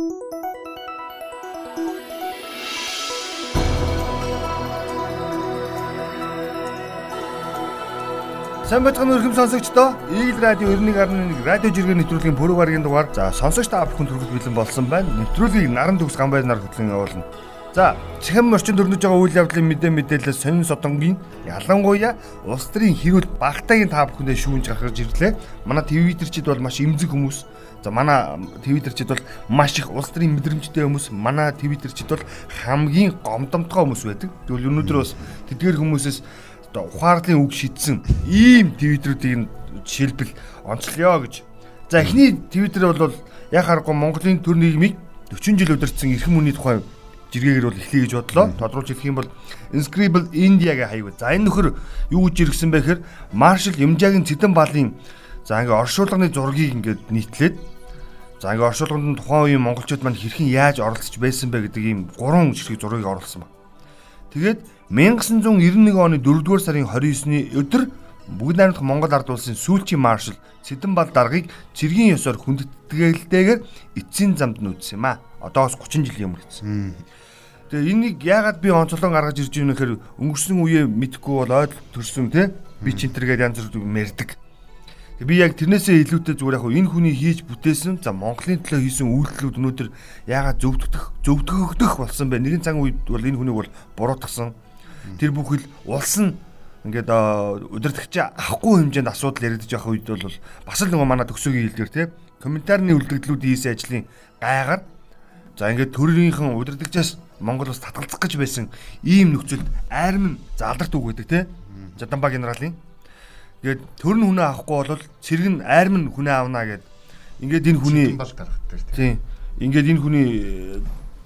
Сайн бацхан өргөм сонсогчдоо Eagle Radio 91.1 радио жиргэн нэвтрүүлгийн пүрэв гарагийн дугаар за сонсогч та бүхэн төрөл бэлэн болсон байна. Нэвтрүүлгийг наран төгс гамбайнаар хөтлөн явуулна. За, чихэм орчинд өрнөж байгаа үйл явдлын мэдээ мэдээлэл сонин содонгийн ялангуяа улс төрийн хэрүүл багтаагийн та бүхэндээ шүүнж гаргаж ирлээ. Манай твиттерчид бол маш эмзэг хүмүүс. За манай твиттерчид бол маш их улс төрийн мэдрэмжтэй хүмүүс. Манай твиттерчид бол хамгийн гомдомтгой хүмүүс байдаг. Тэгвэл өнөөдөр бас тэдгээр хүмүүсээс одоо ухаарлын үг шийдсэн ийм твиттерүүдийг жишээлбэл онцлоё гэж. За эхний твиттер бол яг харахгүй Монголын төр нийгмийг 40 жил удирдсан эрхэм үний тухай жиргээгээр бол эхлэе гэж бодлоо. Тодруулж хэлэх юм бол Inscribable India гэх хаяг. За энэ нөхөр юу гэж иргсэн бэ гэхээр Маршал Юмжаагийн Цэдэн балын за ингээ оршуулганы зургийг ингээд нийтлээд за ингээ оршуулганд тухайн үеийн монголчууд маань хэрхэн яаж оролцож байсан бэ гэдэг ийм гурван жиргэг зургийг оруулсан ба. Тэгээд 1991 оны 4-р сарын 29-ны өдөр Бүгд найрамдах Монгол ард улсын сүүлчийн маршал Цэдэн бал даргаыг цэргийн ёсоор хүндэтгэлтэйгээр эцсийн замд нүүдсэн юм а. Одоос 30 жилийн өмнө гэсэн. Тэгээ энийг яагаад би онцлон гаргаж ирж байна гэхээр өнгөрсөн үеэ мэдхгүй бол ойдол төрсөн те би ч энтергээд янз бүр мэрдэг. Би яг тэрнээсээ илүүтэй зүгээр яг энэ хүний хийж бүтээсэн за Монголын төлөө хийсэн үйлдэлүүд өнөөдөр яагаад зөвдөгдөх зөвдгөгдөх болсон бэ? Нэгэн цаг үед бол энэ хүнийг бол буруутгасан. Тэр бүхэл улс нь ингээд удирдахч авахгүй хэмжээнд асуудал яригдж явах үед бол бас л нөгөө манай төгсөөгийн хэлдгээр те комментарны үлдэгдлүүд хийсэн ажлын гайгаар за ингээд төрөлийнхэн удирдагчаас Монгол ус татгалзах гэж байсан ийм нөхцөлд айрман залдарт үг гэдэг те Жаданба генералын Тэгээд төр нь хүнээ авахгүй бол цэрэг нь айрм нь хүнээ авнаа гэд. Ингээд энэ хүний бол гаргадаг тийм. Ингээд энэ хүний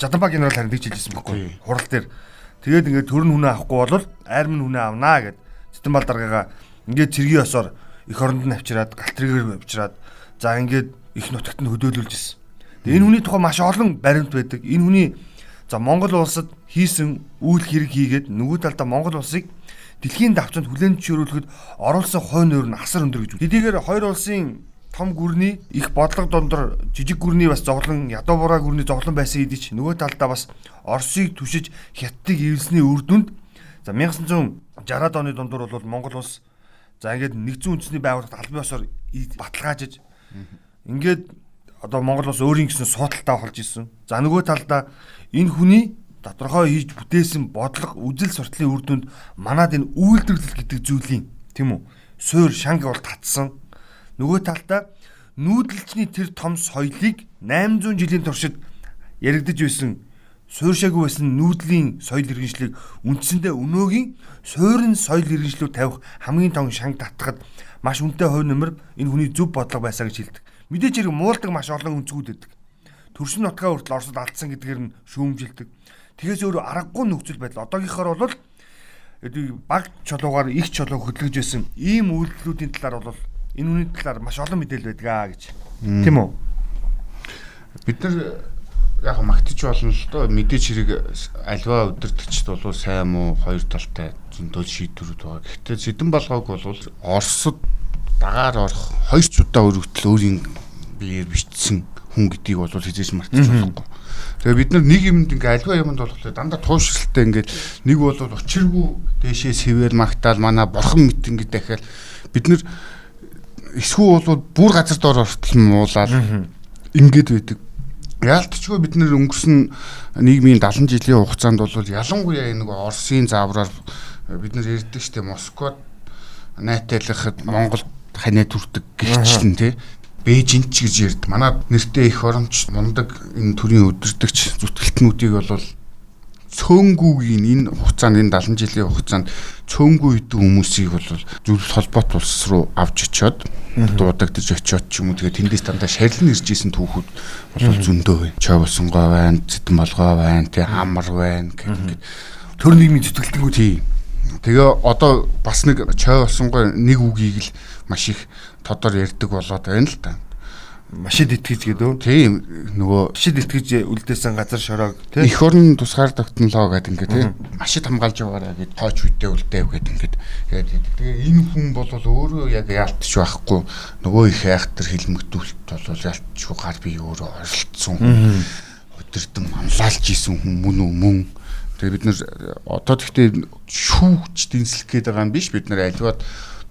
Жаданба генерал харин тэгж хэлжсэн байхгүй. Хурал дээр. Тэгээд ингээд төр нь хүнээ авахгүй бол айрм нь хүнээ авнаа гэд. Жаданбал даргаагаа ингээд цэргийн ёсоор эх оронд нь авчираад галтрыгээр авчираад за ингээд их нутагт нь хөдөөлүүлж ирсэн. Тэгээд энэ хүний тухай маш олон баримт байдаг. Энэ хүний за Монгол улсад хийсэн үйл хэрэг хийгээд нөгөө талдаа Монгол улсыг дэлхийн давцанд хүлээн зөвшөөрүүлэхэд оруулсан хойно нөр нь асар өндөр гэж үү. Хэдийгээр хоёр улсын том гүрний их бодлого дондор жижиг гүрний бас зоглон ядуу бураа гүрний зоглон байсан хэдий ч нөгөө талдаа бас Оросыг түшиж хятадыг эвлсний үр дүнд за 1960-аад оны дундуур бол Монгол улс за ингээд нэгдсэн үндэсний байгууллагт албан ёсоор баталгаажиж ингээд одоо Монгол улс өөрийн гэсэн суудалтаа холж исэн. За нөгөө талдаа энэ хүний тодорхой хийж бүтээсэн бодлого үзэл суртлын үр дүнд манад энэ үйлдвэрлэл гэдэг зүйлийн тийм үү суур шанг бол татсан нөгөө талдаа нүүдэлчний тэр том соёлыг 800 жилийн туршид яригдж байсан сууршаагүй байсан нүүдлийн соёл иргэншлийг үндсэндээ өнөөгийн суурин соёл иргэншлүүд тавих хамгийн том шанг татхад маш үнэтэй хувь нэмэр энэ хүний зөв бодлого байсаа гэж хэлдэг. Мэдээж хэрэг муулдаг маш олон өнцгүүд байдаг. Төрсөн нутгаа хүртэл Оросд алдсан гэдгээр нь шүүмжилдэг. Тэгээс өөрөө аргагүй нөхцөл байдал. Одоогийнхоор бол баг чулуугаар их чулуу хөдөлгөж байсан ийм үйлдэлүүдийн талаар бол энэ үнийн талаар маш олон мэдээлэл байдаг аа гэж. Тийм үү? Бид нар яг магтаж болно л доо мэдээж хэрэг альва өдөртөгчд бол сайн муу хоёр талтай зөндөө шийдвэрүүд байгаа. Гэхдээ зэдэн болгоог бол Оросд дагаар орох хоёр ч удаа өргөтөл өөрийн биеэр бичсэн хүн гэдгийг бол хизээж мартаж болохгүй. Тэгээ бид нар нэг юмд ингээ альва юмд болохоор дандаа туушралтай ингээд нэг бол учиргүй дээшээ сэвэр магтаал манай бурхан мэт ингээ дахиад бид нар эсхүү бол бүр газар дор ортол муулаад ингээд байдаг. Яалтчгүй бид нэр өнгөрсөн нийгмийн 70 жилийн хугацаанд бол ялангуяа энэ Оросын заавраар бид нар ярьдаг штеп Москвад найтайлахад Монгол ханаа түрдэг гихчлэн тий Бээжинт ч гэж ярьд. Манай нэртэй их оромч мундаг энэ төрлийн өдөртөгч зүтгэлтнүүдийг бол цөөнгүүгийн энэ хугацаанд энэ 70 жилийн хугацаанд цөөнгүү идэв хүмүүсийг бол зөвлөлт холбоот улс руу авч очиод дуудагдж очиод ч юм уу тэгээ тэндээс дандаа шарилн ирж исэн түүхүүд бол зөндөө байна. Чавсонгой байна, Цэдэн болгоо байна, тэгээ Амар байна гэх төр нийгмийн зүтгэлтгүүд. Тэгээ одоо бас нэг чавсонгой нэг үгийг л маш их тодор ярддаг болоод байна л да. Машид итгэж гэдэг үү? Тийм нөгөө машид итгэж үлдээсэн газар шороог тийм эх орн тусгаар тогтнолоо гэдэг ингээд тийм машид хамгаалж байгаараа гэд хойч үедээ үлдээв гэдэг ингээд тэгээд тэгээ энэ хүн бол өөрөө яг яалтч байхгүй нөгөө их айхтар хилмэгдүүлэлт бол яалтчгүй гар би өөрөө оролцсон. өдөртөн манлайлж исэн хүн мөн үү мөн. Тэгээ бид нар одоо тэгтээ шүүгч дэнслэх гээд байгаа юм биш бид нар альваад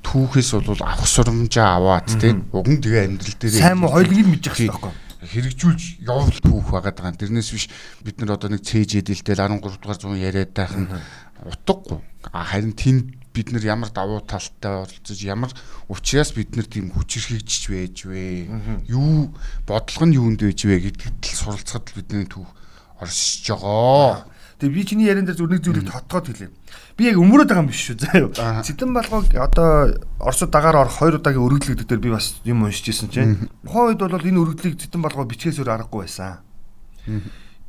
түүхээс бол авах сурамжаа аваад тий уган тэгээ амьдрал дээр сайн муу нь мэдчих хэрэгтэй байхгүй хэрэгжүүлж явуул түүх байгаа даа. Тэрнээс биш бид нар одоо нэг цээжэд илтэл 13 дугаар зуун яриад байх нь утгагүй. Харин тэнд бид нар ямар давуу талтай оролцож ямар учраас бид нар тийм хүчрхэгжиж байж вэ? Юу бодлого нь юунд байж вэ гэдэгт л суралцахад бидний түүх оршиж байгаа. Тэгээ би чиний яриан дээр зүрх нэг зүйлийг тотгоод хэлээ. Би яг өмөрөөд байгаа юм биш шүү заа юу. Цэдэн балгыг одоо Оросууд дагаар орох 2 удаагийн өргөдлөгдөд дээр би бас юм уншиж ирсэн чинь. Тухайн үед бол энэ өргөдлийг цэдэн балгоо бичгээс өөр аргагүй байсан.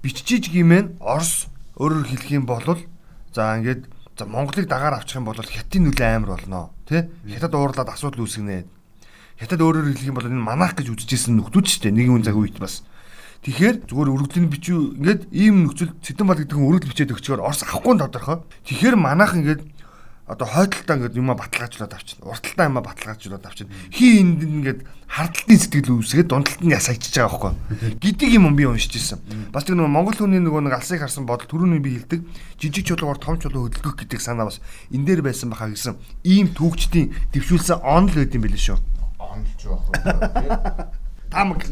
Биччихийж гимэн Орос өөрөөр хэлэх юм бол за ингээд за Монголыг дагаар авчих юм бол хятадын нөлөө амар болно. Тэ? Хятад уурлаад асуудал үүсгэнэ. Хятад өөрөөр хэлэх юм бол энэ манах гэж үзэжсэн нөхдүүд ч тэ нэг юм цаг үед бас Тэгэхээр зүгээр өргөдлийн бичүү ингээд ийм нөхцөл цэдэн бол гэдэг нь өргөдөл бичээд өгчөөр Орос авахгүй тодорхой. Тэгэхээр манайх ингээд одоо хойдолтаа ингээд юма баталгаажуулаад авчихна. Урталтаа юма баталгаажуулаад авчихна. Хин энд ингээд хардталтын сэтгэл үүсгээд дундалт нь ясагчиж байгаа байхгүй. Гэдэг юм би уншиж ирсэн. Бас нэг Монгол хүний нөгөө нэг алсыг харсан бодол түрүүний би хэлдэг жижиг чулуугаар том чулуу хөдөлгөх гэдэг санаа бас энэ дээр байсан баха гэсэн ийм түүхчдийн дэвшүүлсэн онл байд юм билээ шүү. Онлж байх таамаг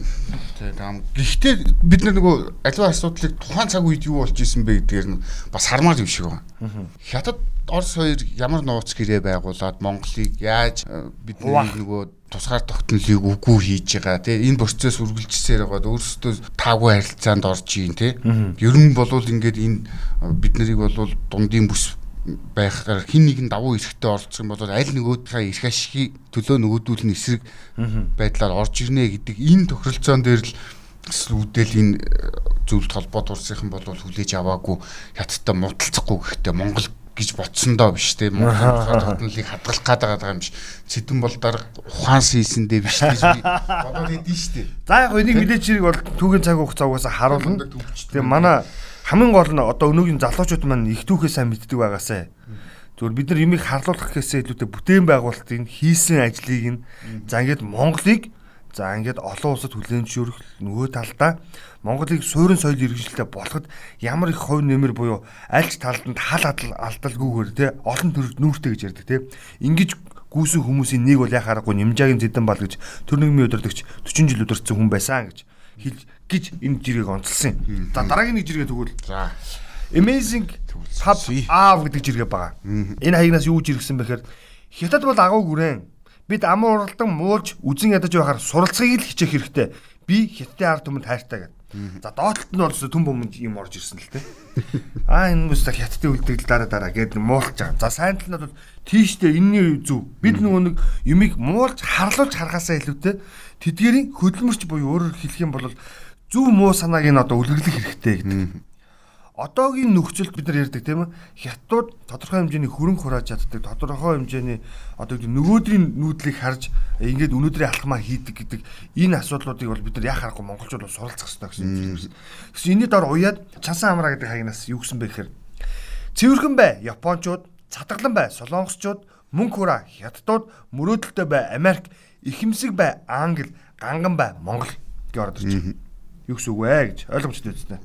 тий таамаг. Гэхдээ бид нар нөгөө аливаа асуудлыг тухайн цаг үед юу болж исэн бэ гэдгээр нь бас хармаар юм шиг байна. Хятад Орос хоёр ямар нууц гэрээ байгуулад Монголыг яаж э, бидний нөгөө тусгаар тогтнолыг үгүй хийж байгаа тий энэ процесс үргэлжсээр байгаад өөрсдөө таагүй харилцаанд орж ийн тий ер нь болвол ингээд энэ э, бид нарыг болвол дундын бүс байхаар хин нэгэн давуу эсрэхтэй оролцох юм бол аль нөгөөдхөө эрх ашигыг төлөө нөгөөдүүлнэ эсрэг байдлаар орж ирнэ гэдэг энэ тохиролцоон дээр л үүдэл энэ э, зөвлөлт холбоо турсынхан бол хүлээж аваагүй хятадтай муудалцахгүй гэхдээ Монгол гэж бодсондоо биш те Монгол тогтнолыг хадгалах гээд байгаа юм биш цэдэн бол дарга ухаан хийсэндээ биш гэж би бодоод идэв штэ. За яг энийг мэдээч хэрэг бол түүгийн цаг хугацаа угаасаа харуулна. Тэгээ манай хамгийн гол нь одоо өнөөгийн залуучууд маань их түүхээ сайн мэддэг байгаасай. Зүгээр бид нар юмыг харлуулах гэхээсээ илүүтэй бүтээн байгуулалтын хийсэн ажлыг нь за ингээд Монголыг за ингээд олон улсад хүлээн зөвшөөрөх нөгөө талдаа Монголыг суурин соёл иргэншилтэд болоход ямар их хувь нэмэр буюу аль ч талд нь хал алдалгүйгээр те олон төрөлд нүүртэй гэж ярьдаг те ингэж гүйсэн хүмүүсийн нэг бол яхаарахгүй нэмжаагийн зэдэн бал гэж төр нэгмийн өдөртөгч 40 жил өдөрцсөн хүн байсан гэж хэлж гэж энэ жирийг онцлсан юм. За дараагийн нэг жиргээ тэгвэл. За. Amazing Hub Aав гэдэг жиргээ байгаа. Энэ хаягнаас юу жиргсэн бэхээр Хятад бол агуу гүрэн. Бид аман уралдан муулж үзен ядаж байхаар суралцахыг л хичээх хэрэгтэй. Би Хятадын ард түмэнд хайртай гэдэг. За доотлолт нь бол түн бомонд юм орж ирсэн л те. Аа энэ хүмүүс хятадын үлдэгдэл дараа дараа гээд муулж байгаа. За сайн тал нь бол тийштэй энэний зөв. Бид нөгөө нэг юмыг муулж харлуулж харахаасаа илүүтэй тэдгэрийн хөдөлмөрч буюу өөрөөр хэлэх юм бол зөв муу санааг нь одоо үлгэрлэх хэрэгтэй гэдэг. Одоогийн нөхцөлд бид нар ярьдаг тийм ээ. Хятадууд тодорхой хэмжээний хөрөнгө хурааж чаддаг, тодорхой хэмжээний одоо нөгөөдрийн нүүдлийг харж ингээд өнөөдрийн алхмаа хийдэг гэдэг энэ асуудлуудыг бол бид нар яа харахгүй монголчууд бол суралцах хэрэгтэй гэсэн юм. Гэсэн энэний дор уяад чансан амраа гэдэг хаягнаас юу гэсэн бэ гэхээр цэвэрхэн бай Япончууд, цатгалан бай Солонгосчууд, мөнгө хураа Хятадууд, мөрөөдөлтөй бай Америк, ихэмсэг бай Англи, ганган бай Монгол гэж ороод ирж байна юу гэсэн үг вэ гэж ойлгомжтой үстэй.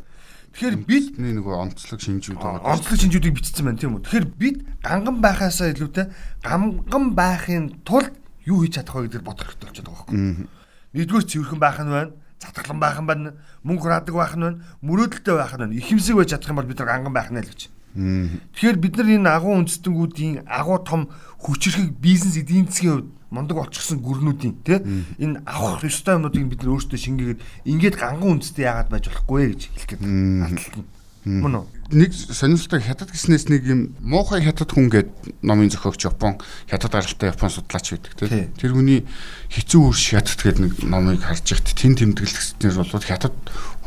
Тэгэхээр бид нөгөө онцлог шинжүүд байгаа. Онцлог шинжүүдийг бичсэн байна тийм үү. Тэгэхээр бид ганган байхаасаа илүүтэй ганган байхын тулд юу хийж чадах вэ гэдэгт бодох хэрэгтэй болчиход байгаа байхгүй. Нэгдүгээр цэвэрхэн байх нь байна. Цатгалан байх нь байна. Мөнгө хураадаг байх нь байна. Мөрөөдөлтэй байх нь байна. Ихэмсэг байж чадах юм бол бид ганган байх нь л гэж. Тэгэхээр бид нар энэ агуу үндэстэнгүүдийн агуу том хүчрхэг бизнес эдийн засгийн хувьд мундаг олчихсан гүрнүүдийн тий энэ авах ёстой юмнуудыг бид нар өөрсдөө шингээгээд ингээд ганган үндэстэй яагаад байж болохгүй гэж хэлэх гээд ардталт нь мөн үү? Нэг сонирхолтой хятад гиснээс нэг юм муухай хятад хүн гээд номын зохиогч Япон хятад гаралтай Япон судлаач байдаг тий. Тэр хүний хэцүү үрш хятад гээд нэг номыг харж ихт тэн тэмдэглэснээр бол хятад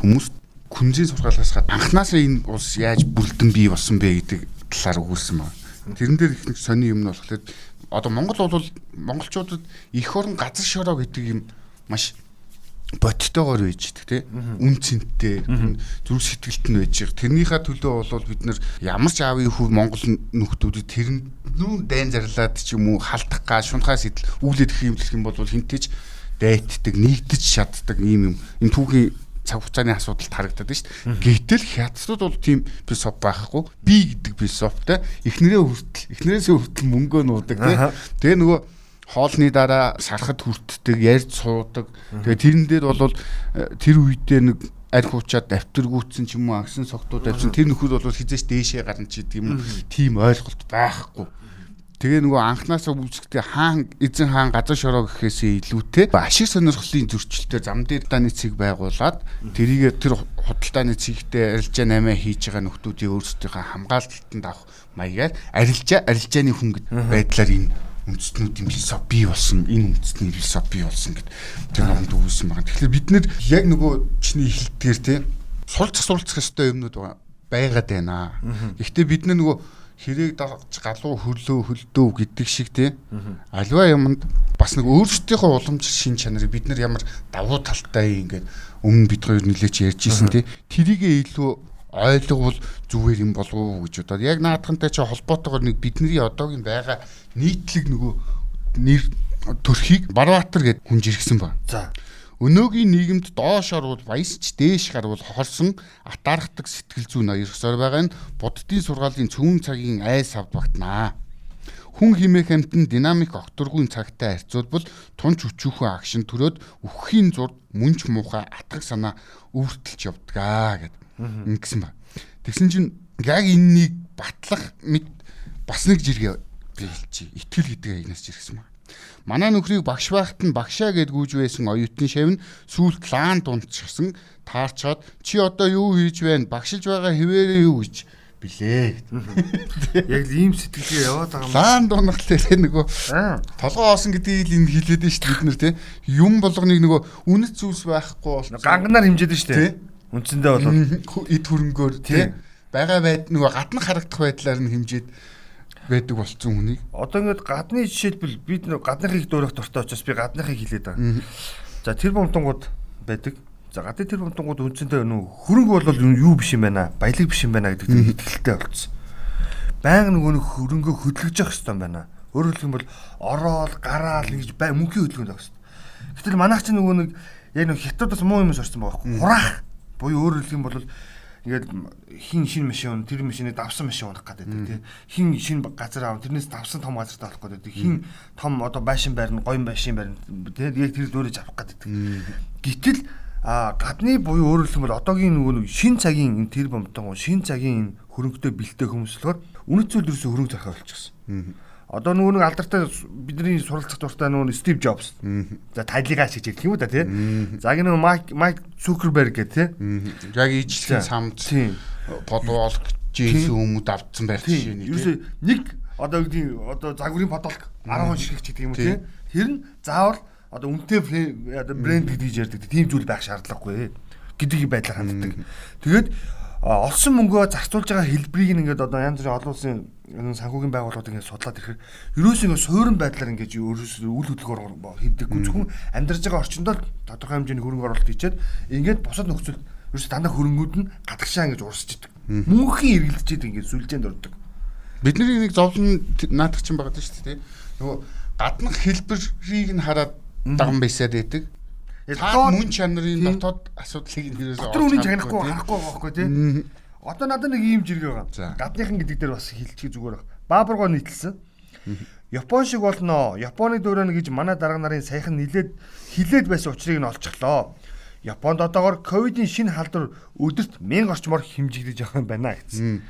хүмүүс күнзийн сургаалаас гад анханасаа энэ улс яаж бүрдэн бий болсон бэ гэдэг талаар өгүүлсэн байна. Тэрэн дээр их нэг сони юм нь болохоор одоо Монгол бол монголчуудад эх орон газар шороо гэдэг юм маш бодтойгоор байж идэх тий үн цэнтэй зүрх сэтгэлт нь байж байгаа. Тэрнийхээ төлөө бол бид нар ямар ч аавын хүү Монгол нөхдүүдэд тэр нүүн дайн зарлаад ч юм уу халдах га шунхаа сэтэл үүлээд их юм гэх юм бол хинтэж дайтдаг нэгдэж чаддаг ийм юм энэ түүхийн цаг хугацааны асуудалд харагдаад шүү дээ. Гэтэл хятадууд бол тийм философи байхгүй. Би гэдэг философитой эхнэрээ хүртэл эхнэрээсээ хүртэл мөнгөө нуудаг тий. Тэгээ нөгөө хоолны дараа сархад хүртдэг, ярьж суудаг. Тэгээ тэрэн дээр бол э, тэр үедээ нэг аль хуучаад давтаргүйцсэн ч юм уу агсан согтууд авсан тэр нөхөд бол хизээш дээшээ гарна ч гэдэг юм тийм ойлголт байхгүй. Тэгээ нөгөө анханасаа үүсгэхдээ хаан эзэн хаан газар шороо гэхээсээ илүүтэй ашиг сонирхлын зөрчилтэй зам дээр дааны цэг байгуулад тэрийг тэр худалдааны цэгтээ арилжаа 8 хийж байгаа нөхдүүдийн өөрсдийнхөө хамгаалтанд авах маягаар арилжаа арилжааны хүн байдлаар энэ үндэстнүүдийн философи бий болсон энэ үндэстний философи бий болсон гэд тэр номд өгүүлсэн байгаа. Тэгэхээр бид нэр яг нөгөө чиний хэлдгээр те сулж асуулцах ёстой юмнууд байгаад байна. Гэхдээ бид нөгөө хэрэг дагж галуу хөрлөө хөлдөө гэдэг шиг тий. Альва юмд бас нэг өөрсдийнхөө уламж шин чанарыг бид нар ямар давуу талтай ингээд өмнө бид хоёр нилээч ярьж исэн тий. Тэрийгээ илүү ойлговол зүгээр юм болов уу гэж бодоод яг наадхантай чи холбоотойгоор нэг бидний одоогийн байгаа нийтлэг нөгөө нэр төрхийг Барбатар гэд хүн жиргсэн ба. За Өнөөгийн нийгэмд доошоор бол баясч дээш гарвал хорсон атаархдаг сэтгэл зүйн ноёрсоор байгаа нь буддын сургаалын цөмөн цагийн айс авд багтнаа. Хүн химээх амтэн динамик окторгүй цагтай харьцуулбал тунч өчүүхэн агшин төрөөд үхэхийн зурд мөнч муухай атгах санаа өвөртөлж явдгаа гэд ингэсэн ба. Тэгсэн чинь яг энэнийг батлах мэд бас нэг жиргээ би хэлчихье. Итгэл гэдэг аягнаас жиргсэн ба. Манай нөхрийг багш байхад нь багшаа гэд гүйж байсан оюутны шавь нь сүүл клан дунтчихсан таарчаад чи одоо юу хийж байна? Багшилж байгаа хിവэрээ юу гэж билээ. Яг л ийм сэтгэлгээ яваад байгаа юм. Лаан дунах лээ нөгөө толгоо хоосон гэдгийг л энэ хэлээд нь шүү дээ бид нар тий. Юм болгоныг нөгөө үнэт зүйлс байхгүй бол ганганаар хэмжээд нь шүү дээ. Үндсэндээ бол эд хөрөнгөөр тий. Бага байд нөгөө гадна харагдах байдлаар нь хэмжээд байдаг болсон хүнийг. Одоо ингээд гадны жишээлбэл бид гадныхыг дөөрөх дуртай учраас би гадныхыг хэлээд байгаа. За тэр бомтонгууд байдаг. За гадны тэр бомтонгууд үндсэндээ нүү хөрөнгө бол юу биш юм байна. Баялаг биш юм байна гэдэг итгэлтэй болсон. Баян нөгөө нэг хөрөнгөө хөдөлгөж явах хэрэгтэй юм байна. Өөрөөр хэлбэл ороод гараал ингэж бай мөнхийн хөдөлгөөнд авах хэрэгтэй. Гэтэл манайх чинь нөгөө нэг яг нэг хятадаас муу юм сорсон байгаа байхгүй. Хураах. Буюу өөрөөр хэлбэл ингээд хин шин машин тэр машиныг давсан машин унах гэдэг тий хин шин газар аав тэрнээс давсан том газар таах гэдэг хин том одоо байшин байрна гоён байшин байрна тий яг тэр дөөрөж авах гэдэг гэтэл а гадны буюу өөрөөр хэлбэл одоогийн нөгөө шин цагийн тэр бомтон шин цагийн хөрөнгөтэй бэлтэй хүмүүс болохоор үнэт зүйл ерөөсө хөрөнгө зархаа болчихсон Одоо нөгөө нэг алдартай бидний суралцах дуртай нөгөө Стив Джобс. За тайлыгаа хийж ирэх юм да тий. За гэнэ Майк Майк Цукерберг гэх тий. Яг ижлэн самд подвол жийсэн хүмүүд авцсан байх жишээ нэг. Ерөөсөө нэг одоо үгдийн одоо загварын подолк 10 хүн ширхэг гэдэг юм уу тий. Тэр нь заавал одоо үнэтэй одоо брэнд гэж ярьдаг тийм зүйл байх шаардлагагүй гэдгийг байдлаар ханддаг. Тэгээд олсон мөнгөө зарцуулж байгаа хэлбэрийг ингээд одоо янз бүрийн олон улсын санхүүгийн байгууллагууд ингээд судлаад ирэхээр ерөөсөө ингээд суурин байдлаар ингээд ерөөсөө үйл хөдлөлгөөр хийдэггүй зөвхөн амьдарч байгаа орчиндөө тодорхой хэмжээний хөрөнгө оруулалт хийчихэд ингээд бусад нөхцөл ерөөсөө дандаа хөрөнгүүд нь гадагшаа ингэж урсч идэг. Мөнхийн эргэлдчихэд ингээд сүлжээнд ордог. Бидний нэг зовлон наадах чинь байгаа шүү дээ. Нөгөө гаднах хэлбэрийг нь хараад даган байсаад байдаг. Та мөн чанарын дотоод асуудлыг нь хэрэгээс дотор үнийн чанахгүй харахгүй байгаа байхгүй тий. Одоо надад нэг ийм жиргээ байгаа. Гадныхан гэдэг дээр бас хэлчих зүгээр байна. Баабургоо нийтэлсэн. Япон шиг болно. Японы дөрөөнө гэж манай дарга нарын саяхан нилээд хилээд байсан учрыг нь олчихлоо. Японд одоогор ковидын шинэ халдвар өдөрт 1000 орчмоор хэмжигдэж байгаа юм байна гэсэн.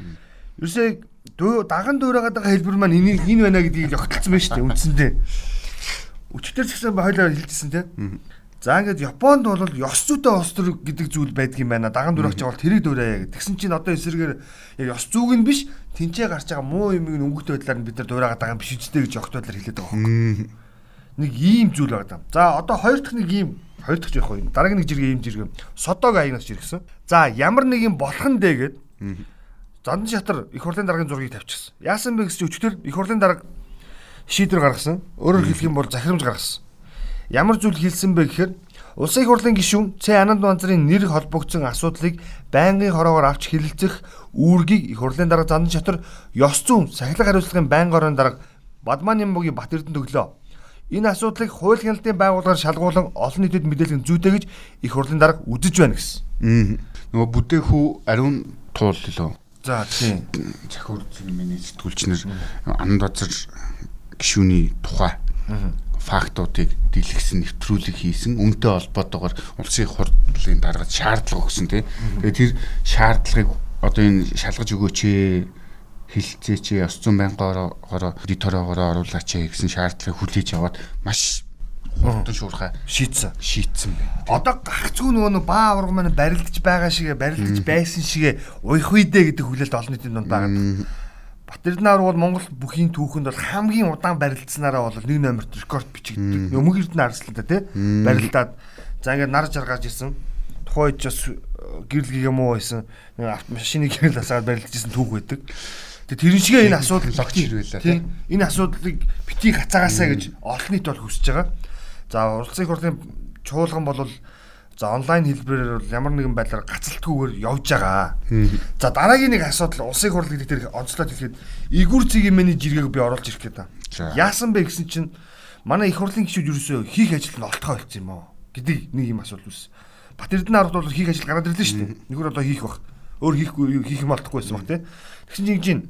Ерөөсөө даган дуурайгаад байгаа хэлбэр маань энэ энэ байна гэдгийг огтлцсан байна шүү дээ үндсэндээ. Өчтөр ч гэсэн хоёлоо хэлжсэн тийм. За ингээд Японд бол ёс зүйтэй ус төр гэдэг зүйл байдаг юм байна. Даган дүр авч байгаа бол тэрийг дуурайя. Тэгсэн чинь одоо эсрэгээр яг ёс зүйг нь биш тэнцээ гарч байгаа муу юмыг өнгөтэй байдлаар нь бид нар дуурайгаад байгаа юм биш үстэй гэж огт байдлаар хэлээд байгаа юм. Нэг ийм зүйл байгаа. За одоо хоёр дахь нэг ийм хоёр дахь яг юм. Дараагийн нэг жиргээ ийм жиргээ. Содог аягнаас жиргсэн. За ямар нэг юм болох нь дээ гэд. Зандан шатар их хурлын дараагийн зургийг тавьчихсан. Яасан бэ гэсэн өчтөр их хурлын дарга шийдвэр гаргасан. Өөрөөр хэлэх юм бол захирамж гаргасан Ямар зүйл хэлсэн бэ гэхээр Улсын их хурлын гишүүн Ц Ананд банзрын нэр холбогдсон асуудлыг байнгын хороогоор авч хэлэлцэх үүргийг их хурлын дарга зандан чатар ёс зүйн сахилга хариуцлагын байнгын орон дарга Бадман Нямбугийн Бат Эрдэнэ төглөө. Энэ асуудлыг хууль хяналтын байгууллагаар шалгуулan олон нийтэд мэдээлэх зүйтэй гэж их хурлын дарга үзэж байна гэсэн. Нөгөө бүдэхүү ариун туул лөө. За тийм. Захиур зэн миний сэтгүүлчнэр анд базар гişүүний тухай фактуудыг дэлгэсэн нэвтрүүлэг хийсэн үнтэй холбоотойгоор улсын хурлын даргад шаардлага өгсөн тийм. Тэгээд тэр шаардлагыг одоо энэ шалгаж өгөөч ээ хилцээч ёс зүйн байнгаараа эдитороогоо оруулаач гэсэн шаардлагыг хүлээж аваад маш хурдан шуурхай шийдсэн. шийдсэн байна. Одоо гагцгүй нөгөө нэг баа авраг маань барилдаж байгаа шиг барилдаж байсан шиг уйх үедээ гэдэг хүлээлт олон нийтийн дунд байгаа. Батэрднаар бол Монгол бүхийн түүхэнд бол хамгийн удаан барилдсанараа бол нэг номерт рекорд бичигддэг. Өмнө эрдэнэ арслаа та тий барилдаад за ингээд нар жаргаж ирсэн. Тухайн үед бас гэрэл гэмүү байсан. Нэг машины гэрэл асаад барилдаж ирсэн түүх байдаг. Тэгээ тэрэн шигээ энэ асуудал логч хэрвэлээ тий. Энэ асуудлыг битгий хацаагаасаа гэж олон нийт бол хүсэж байгаа. За улсын хурлын чуулган бол за онлайн хэлбэрээр бол ямар нэгэн байдлаар гацалтгүйгээр явж байгаа. За дараагийн нэг асуудал улсын хурл гэдэг тэр онцлоод хэлэхэд игүр цэгийн миний жиргэг би оруулж ирэх гээд байна. Яасан бэ гэсэн чинь манай их хурлын гишүүд ерөөсөө хийх ажил нь олтгоо болсон юм уу гэдэг нэг юм асуудал үүс. Бат Эрдэнэ ард бол хийх ажил гараад ирлээ шүү дээ. Нөхөр одоо хийх бах. Өөр хийхгүй хийх юм олдохгүй байсан баг тий. Тэгсэн чинь чинь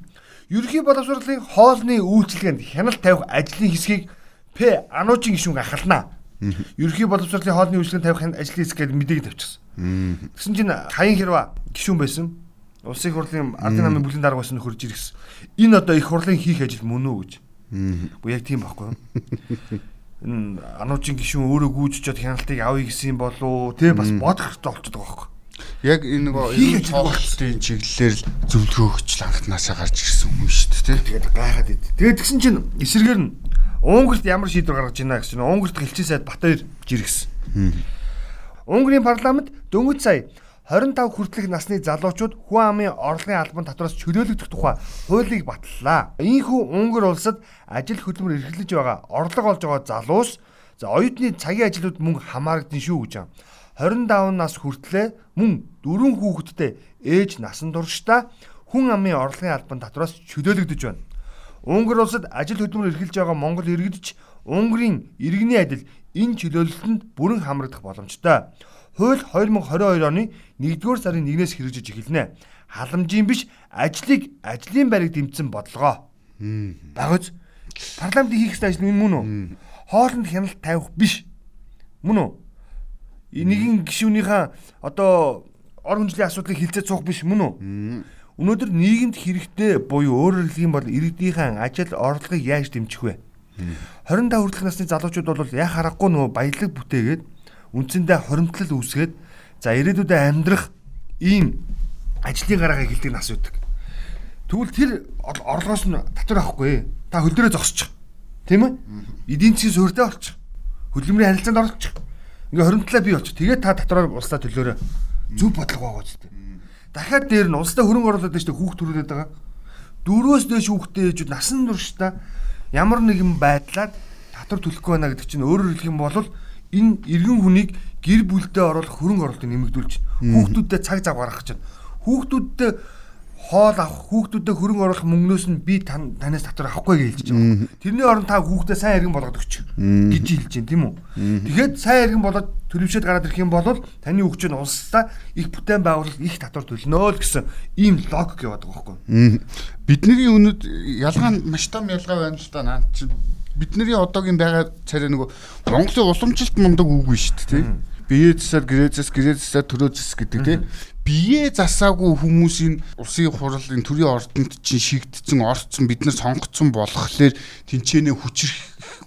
ерхий боловсролын хоолны үйлчилгээнд хяналт тавих ажлын хэсгийг П ануужийн гишүүн ахалнаа. Ерхий боловсролын хоолны үйлчлэгийн тавих ажлын хэсэг гэдэг мэдээг тавьчихсан. Тэгсэн чинь хаян хэрвээ гишүүн байсан. Улсын хурлын ардын намын бүлгийн дарга байсан нөхөрж иргэсэн. Энэ одоо их хурлын хийх ажил мөн үү гэж. Бу яг тийм байхгүй юу? Энэ ануужийн гишүүн өөрөө гүйжчихэд хяналтыг авъя гэсэн болоо тэ бас бодох хэрэгтэй болчиход байгаа байхгүй юу? Яг энэ энэ цогцлын чиглэлээр л зөвлөгөөгч анхнаасаа гарч ирсэн хүн шүү дээ. Тэгээд гайхаад ид. Тэгээд тэгсэн чинь эсэргээр нь Унгарт ямар шийдвэр гаргаж байна гэсэн Унгарт гэлчин сайд Батбаяр жиргсэн. Унгарын парламент дөнгөж сая 25 хүртэлх насны залуучууд хүн амын орлогын албан татвараас чөлөөлөгдөх тухай хуулийг батллаа. Ийхүү Унгар улсад ажил хөдөлмөр эрхлэж байгаа орлого олж байгаа залуус за оюутны цагийн ажлууд мөн хамаарагдсан шүү гэж байна. 25 нас хүртлээр мөн дөрвөн хүүхэдтэй ээж насан туршдаа хүн амын орлогын албан татвараас чөлөөлөгдөж байна. Унгар улсад ажил хөдөлмөр эрхэлж байгаа Монгол иргэдч Унгарын иргэний адил энэ чөлөөлөлтөнд бүрэн хамрагдах боломжтой. Хууль 2022 оны 1-р сарын 1-ээс хэрэгжиж эхэлнэ. Халамжийн биш ажлыг ажлын байрыг дэмжсэн бодлогоо. Багц парламентын хийх ажил нь мөн үү? Хоолнд хяналт тавих биш. Мөн үү? Нэгэн гишүүнийхээ одоо ор хүнжлийн асуудлыг хилцээ цуух биш мөн үү? Өнөөдөр нийгэмд хэрэгтэй буюу өөрөөр хэлэх юм бол иргэдийнхэн ажил орлогыг яаж дэмжих вэ? 25 хүртэлх насны залуучууд бол яг харахгүй нөгөө баялаг бүтээгээд үндсэндээ хоримтлал үүсгээд за ирээдүйдээ амьдрах ийм ажлын гараагаа хилдэг нас үүдэг. Тэгвэл тэр орлогоос нь татвар авахгүй. Та хөл дөрөө зогсчих. Тийм ээ? Эдийн засгийн суурьтай болчих. Хөдөлмөрийн харилцаанд орчих. Ингээ хоримтлаа бий болчих. Тэгээд та татвараар улсаа төлөөрөө зөв бодлого байгаа үстэй. Дахиад дээр нь улстай хөрөнгө оруулаад байж хүүхд төрүүлээд байгаа. Дөрвөөс дээш хүүхдээ ээжүүд насан туршдаа ямар нэгэн байдлаар татвар төлөхгүй байна гэдэг чинь өөрөөр хэлэх юм бол энэ иргэн хүнийг гэр бүлдээ оруулах хөрөнгө оруулалтыг нэмэгдүүлж хүүхдүүдэд цаг зав гаргах чинь. Хүүхдүүдэд хоол авах хүүхдүүдэд хөрөнгө оруулах мөнгнөөс нь би танаас татвар авахгүй гэж хэлж байгаа. Тэрний оронд та хүүхдээ сайн иргэн болгоод өгч гэж хэлж байна тийм үү? Тэгэхээр сайн иргэн болоод төлөвшөд гараад ирэх юм бол таны хүүхд чинь улсаа их бүтээн байгуулалт их татвар төлнө л гэсэн ийм логик яваад байгаа байхгүй. Бидний өнөд ялгаа нь маш том ялгаа байна л да наад чи бидний одоогийн байгаа царай нөгөө Монголын уламжилт мундаг үгүй шүү дээ тийм. Бие засаар гэрээзэс гэрээзэсээ төрөөзэс гэдэг тийм. Бие засаагүй хүмүүсийн улсын хурлын төрийн ордонд чинь шигдсэн орцсон бид нар сонгогдсон болохоор тэнцэнэ хүчрэх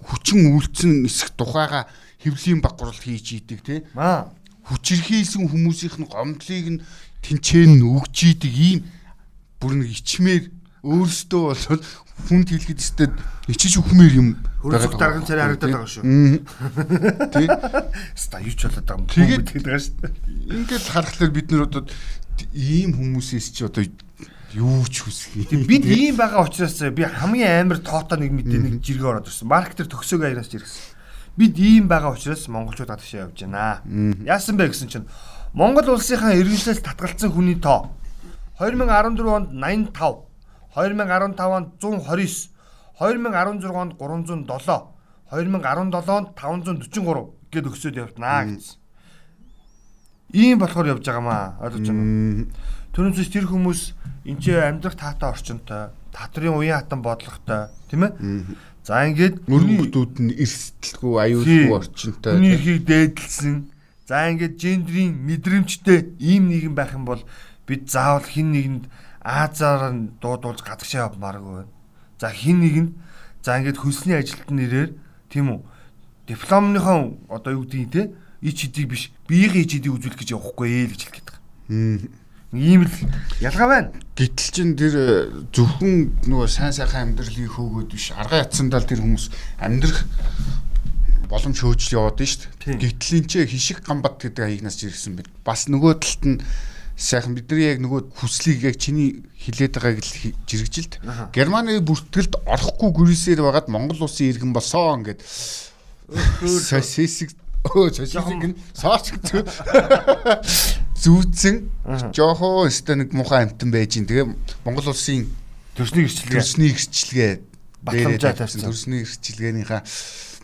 хүчин үйлцэн нисэх тухайга хэвлийн баг гурал хийж идэг тий. Маа. Хүчрхийлсэн хүмүүсийнх нь гомдлыг нь тэнцэн өгж идэг ийм бүр нэг ичмээр өөрөөсөө бол хүнд хэлэхэд өстэй ичиж үхмээр юм хөрөцөг дарган царай харагдаад байгаа шүү. Тий. Ста юуч болоод байгаа юм. Тэгээд байгаа шүү. Ингээд харахаар бид нар одоо ийм хүмүүсээс чи одоо юу ч хүсхий. Бид ийм байгаа учраас би хамгийн амар тоотоо нэг мэдээ нэг жиргээ ороод ирсэн. Маркетер төгсөөг аяраас жиргсэн. Бид ийм байгаа учраас монголчууд гадагшаа явж байна. Яасан бэ гэсэн чинь Монгол улсынхаа иргэншлээс татгалцсан хүний тоо 2014 онд 85 2015 онд 129, 2016 онд 307, 2017-онд 543 гээд өгсөд явтнаа гэсэн. Ийм болохоор явж байгаамаа. Ойлгож байна? Төрөмсөж тэр хүмүүс энэ ч амьдрах таатай орчинтой, татрын уян хатан бодлоготой, тийм ээ? За ингээд мөрөнгөдүүд нь эрсдэлгүй аюулгүй орчинтой. Хүний эрхийг дээдлсэн. За ингээд гендрийн мэдрэмжтэй ийм нийгэм байх юм бол бид заавал хин нэгэнд Азаар нь дуудуулж гадагшаа явмааргүй байна. За хин нэгэнд за ингээд хөлсний ажилтны нэрээр тийм үү дипломныхон одоо юу гэдгийг те ич хэдийг биш биеийн ич хэдийг үзүүлэх гэж явахгүй ээ л гэж хэлэх байгаа. Ийм л ялгаа байна. Гэтэл чин тэр э, зөвхөн нөгөө сайн сайхан амьдралыг хөөгөөд биш арга ятсандаа тэр хүмүүс амьдрах боломж хөөж яваад нь шүү дээ. Гэтэл энэ ч хишиг гамбат гэдэг хаягнаас жиргсэн байт. Бас нөгөө талд нь сайхан бидний яг нөгөө хүслийг яг чиний хилээд байгааг л жиргэжилт. Германы бүртгэлд орохгүй гүрээсээр байгаад Монгол улсын иргэн босоо ингээд сосисик өө сосисик нь сооч зүүцэн. Жоохоо өстө нэг муухай амтан байж ин тэгээ Монгол улсын төрсний гэрчлэгээ төрсний гэрчлэгээ батламжаа тавьсан. төрсний гэрчлэгээнийхээ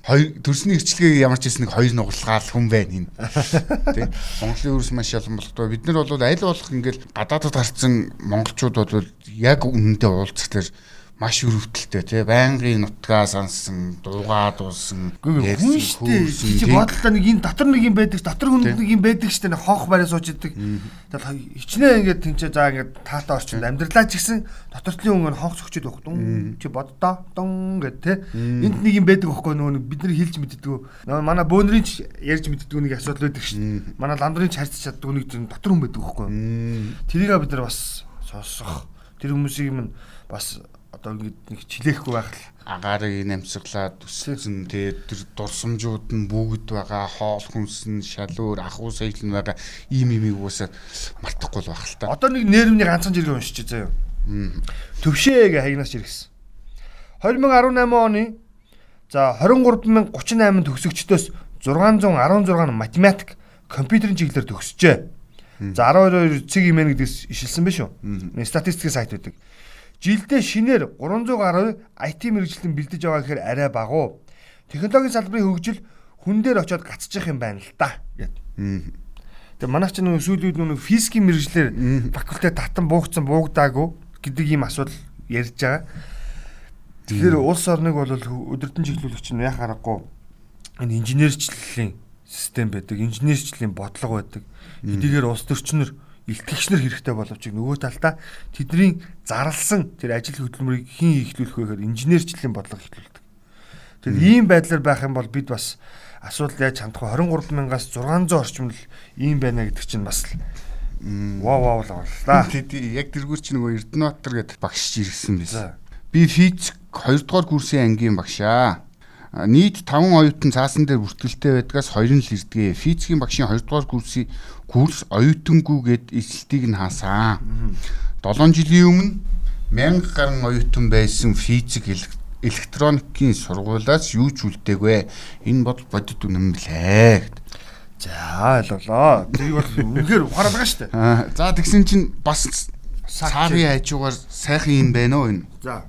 хоёр төрсний гэрчлэгийг ямар ч хэсэг нэг хоёр нугалгаал хүн байна энэ. Тэ. Монголын өрс маш ялан болтой. Бид нар бол аль болох ингээл гадаадд гарцсан монголчууд бол яг үнэндээ уулзах тэр маш өрөвдөлттэй тий. Байнгын нутгаа сансан дуугаа дуусан хүн штэ чи бодлоо нэг энэ дотор нэг юм байдаг дотор хүн нэг юм байдаг штэ нэг хонх барай сууж идэг. Тэгэл хичнээн ингээд тэнцээ за ингээд таатай орчинд амьдралаа ч гэсэн дотортлын өнгө хонх сөхчөд байх. Дун чи боддоо. Дун гэд тий. Энд нэг юм байдаг байхгүй нөгөө бид нар хэлж мэддэггүй. Манай бөөнрийн ч ярьж мэддэггүй нэг асуудал байдаг штэ манай ламдрын ч харьцаж чаддгүй нэг дотор хүн байдаг байхгүй тэрийг бид нар бас сонсох. Тэр хүмүүсийг юм бас одоо ингэ нэг чилээхгүй байх л агаарыг намсглаад үссэн тэгээ тэр дурсамжууд нь бүгд байгаа хоол хүнсэн шалуур ахуй соёл нь байгаа ийм имийг уусаа мартахгүй л байх л та. Одоо нэг нэрмний ганцхан жиргээ уншиж заяа. Төвшөө гэ хаягнаас жиргэсэн. 2018 оны за 23038 төгсөгчдөөс 616 математик компьютерийн чиглэлээр төгсжээ. За 12 цэг имэн гэдгээс ишилсэн байх шүү. Статистикийн сайт байдаг. Жилдээ шинээр 300 гаруй IT мэрэгчлэн бэлдэж байгаа гэхээр арай багуу. Технологийн салбарын хөгжил хүн дээр очиод гацчих юм байна л да гэд. Тэгээ манайх ч нэг сүүлүүд нэг физикийн мэрэгчлэр факультет татан буугцсан буугдаагүй гэдэг ийм асуудал ярьж байгаа. Тэгэхээр улс орныг бол өдөртөн чиглүүлэгч нь яхаа аргагүй энэ инженерчлэлийн систем байдаг, инженерчлэлийн бодлого байдаг. Эдгээр улс төрчнөр илтгэгчнэр хэрэгтэй боловч нөгөө талдаа тэдний зарлсан тэр ажил хөдөлмөрийг хэн ихлүүлэх вэ гэхээр инженерчлэлийн бодлого ихлүүлдэг. Тэгэхээр ийм байдлаар байх юм бол бид бас асуудал яаж хандах вэ? 23 мянгаас 600 орчим л ийм байна гэдэг чинь бас вау вау л боллоо. Тэд яг тэргүүр чи нөгөө Эрдэнэбаатар гэдэг багш ирсэн байсан. Би физик 2 дугаар курсын ангийн багшаа нийт 5 оюутан цаасан дээр бүртгэлтэй байдгаас 2 нь л ирдгээ. Физикийн багшийн 2 дугаар курсын курс оюутангүйгээд эсэлтийг нь хаасан. 7 жилийн өмнө 1000 гаруй оюутан байсан физик электроникийн сургуулиас юу ч үлдээгвэ. Энэ бодол бодит үнэн мэлээ. За ойлголоо. Тэрийг бол үнэхээр ухаарал байгаа шүү дээ. За тэгсэн чинь бас сарын хажуугаар сайхан юм байна уу энэ. За.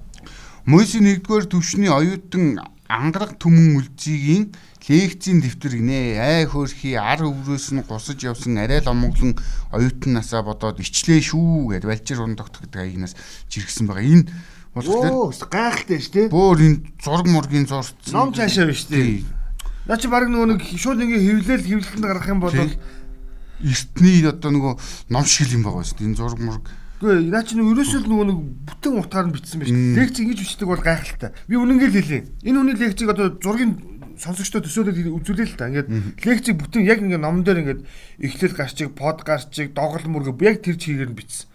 Мөсийн 1-р төвшний оюутан ангараг түмэн үлзигийн лекцийн дэвтэр гинэ. Ай хөөрхи ар өврөөс нь гусаж явсан арай л омоглон оюутан насаа бодоод ичлээ шүү гэд Валжир ундогт гэдэг аягнаас жиргсэн байгаа. Энэ болохоор гайхалтай шүү дээ. Бөөр энэ зураг мургийн зурцсан. Ном цаашаа биш дээ. Наа чи баг нөгөө нэг шууд ингээ хөвлөл хөвлөлтөнд гарах юм бол эртний одоо нөгөө ном шиг юм байгаа шүү дээ. Энэ зураг мураг Үгүй наа чи ерөөсөө нөгөө нэг бүтэн утгаар нь бичсэн байж. Лекц ингэж бичдэг бол гайхалтай. Би үнэнгээл хэлээ. Энэ хүний лекцийг одоо зургийн сонсогчдод төсөөлөд үзүүлээ л та. Ингээд лекцийг бүтэн яг ингээд номон дээр ингээд эхлэл гарчиг, под гарчиг, доголн мөргө яг тэр чигээр нь бичсэн.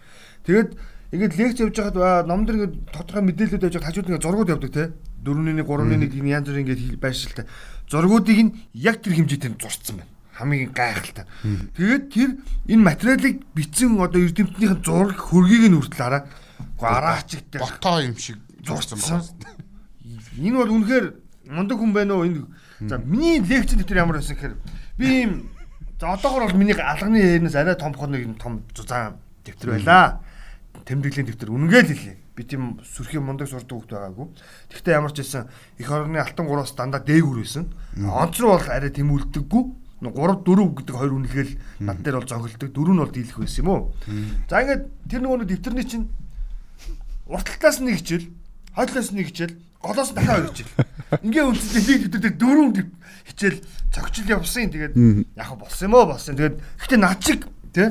Тэгээд ингээд лекц явж байхад номон дээр ингээд тодорхой мэдээлэлүүд явж байхад хажууд ингээд зургууд явдаг те. 4-1 3-1 гин янз бүрийн ингээд байршилтай. Зургуудыг нь яг тэр хэмжээтэй зурцсан байна хамгийн гайхалтай. Тэгээд тэр энэ материалыг бичсэн одоо эрдэмтнийхэн зураг хөргийг нь хүртэл хараа. Гараачтай ботоо юм шиг зурсан байна. Энэ бол үнэхээр мундаг хүн байна уу? Энэ за миний лекц дээр ямар байсан гэхээр би ийм за одоогор бол миний алганы хэрнээс арай том хоног юм том зузаан дэвтэр байлаа. Тэмдэглэлийн дэвтэр үнэнгээл хэлээ. би тийм сүрхийн мундаг сурдаг хүүхд байгаагүй. Гэхдээ ямар ч хэлсэн их орны алтан гураас дандаа дээгүр байсан. Онцруу бол арай тэмүүлдэггүй. 3 4 гэдэг хоёр үнэлгээл над дээр бол зонхилдог. Дөрөв нь бол дийлэх байсан юм уу? За ингээд тэр нөгөө дэвтэрний чинь урталтаас нэг хичээл, хойдлоос нэг хичээл, голоос дахиад хоёр хичээл. Ингээ үнцэд нэг дэвтэр дээр дөрөв хичээл цогцол явсан. Тэгээд яг болсон юм уу болсон. Тэгээд гэхдээ над шиг тий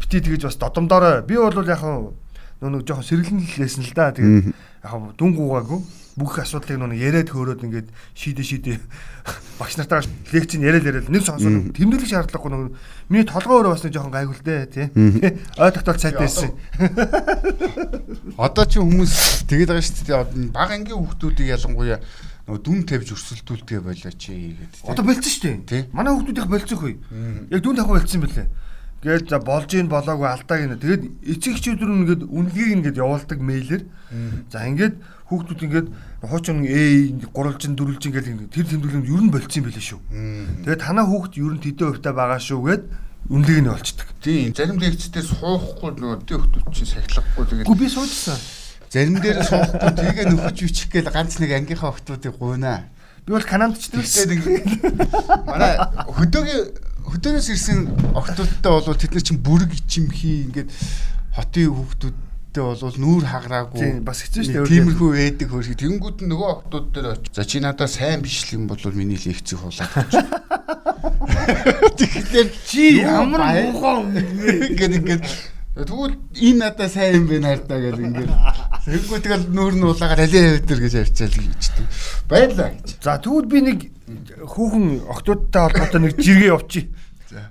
бити тэгэж бас додомдорой. Би бол яг нөгөө жоохон сэргэлэн л лээсэн л да. Тэгээд яг дүнгуугаагүй бүх асуудлыг нөгөө яриад хөөрөөд ингээд шийдэ шийдэ багш нартаа лекцэн яриад яриад нэг сонсоод тэмдэглэх шаардлагагүй нөгөө миний толгой өөрөө бас нэг жоохон гайгүй л дээ тий. Ой тогтоол цайтай байсан. Одоо чи хүмүүс тэгээд байгаа шүү дээ. Баг ангийн хүүхдүүдийг ялангуяа нөгөө дүн тавьж өрсөлдүүлдэг байлаа чи гэдэг. Одоо болцсон шүү дээ. Манай хүүхдүүдийнх болцсон хөө. Яг дүн тавих болцсон бэлээ. Гээд за болж ийн болоогүй алдааг нэ. Тэгээд эцэг эхчүүд рүү ингээд үнэлгийг ингээд явуулдаг мэйлэр. За ингээд хүүхдүүд ингээд хуучин A гурвалжин дөрвөлжин гэл тэр тэмдэглэм ер нь болцсон юм билээ шүү. Тэгээд танаа хүүхд ер нь тэдэн хувьтай байгаа шүү гэд үнэлгийг нь олцдог. Тийм зарим лекцээр суухгүй нөгөө тэ хүүхдүүд чинь сахилахгүй тэгээд. Гү би суужсан. Зарим дээр суухгүй тэгээ нөхөж бичих гээл ганц нэг ангийнхаа хүүхдүүдийг гуйнаа. Би бол Канадч дээр манай хөдөөгийн хөдөөнөөс ирсэн октодтой бол тэд нар чинь бүрэг чимхий ингээд хотын хүүхдүүдтэй бол нүүр хагараагүй. Тийм бас хэцүү шүү дээ. Тиймэрхүү ээдэг хөрхи. Тэнгүүд нь нөгөө октод дээр очив. За чи надад сайн биш юм бол миний лекцийг хулаад өгч. Тэгэхээр чи ямар муухай ингээд ингээд Тэгвэл энэ надад сайн юм байна хардаа гэл ингээд. Тэгэхгүй тэгэл нүүр нь улаагаар алей хэвдэр гэж ярьчаал гэжтэй. Баярлаа гэж. За тэгвэл би нэг хүүхэн октодтой холбоотой нэг жиргээ явуулчих.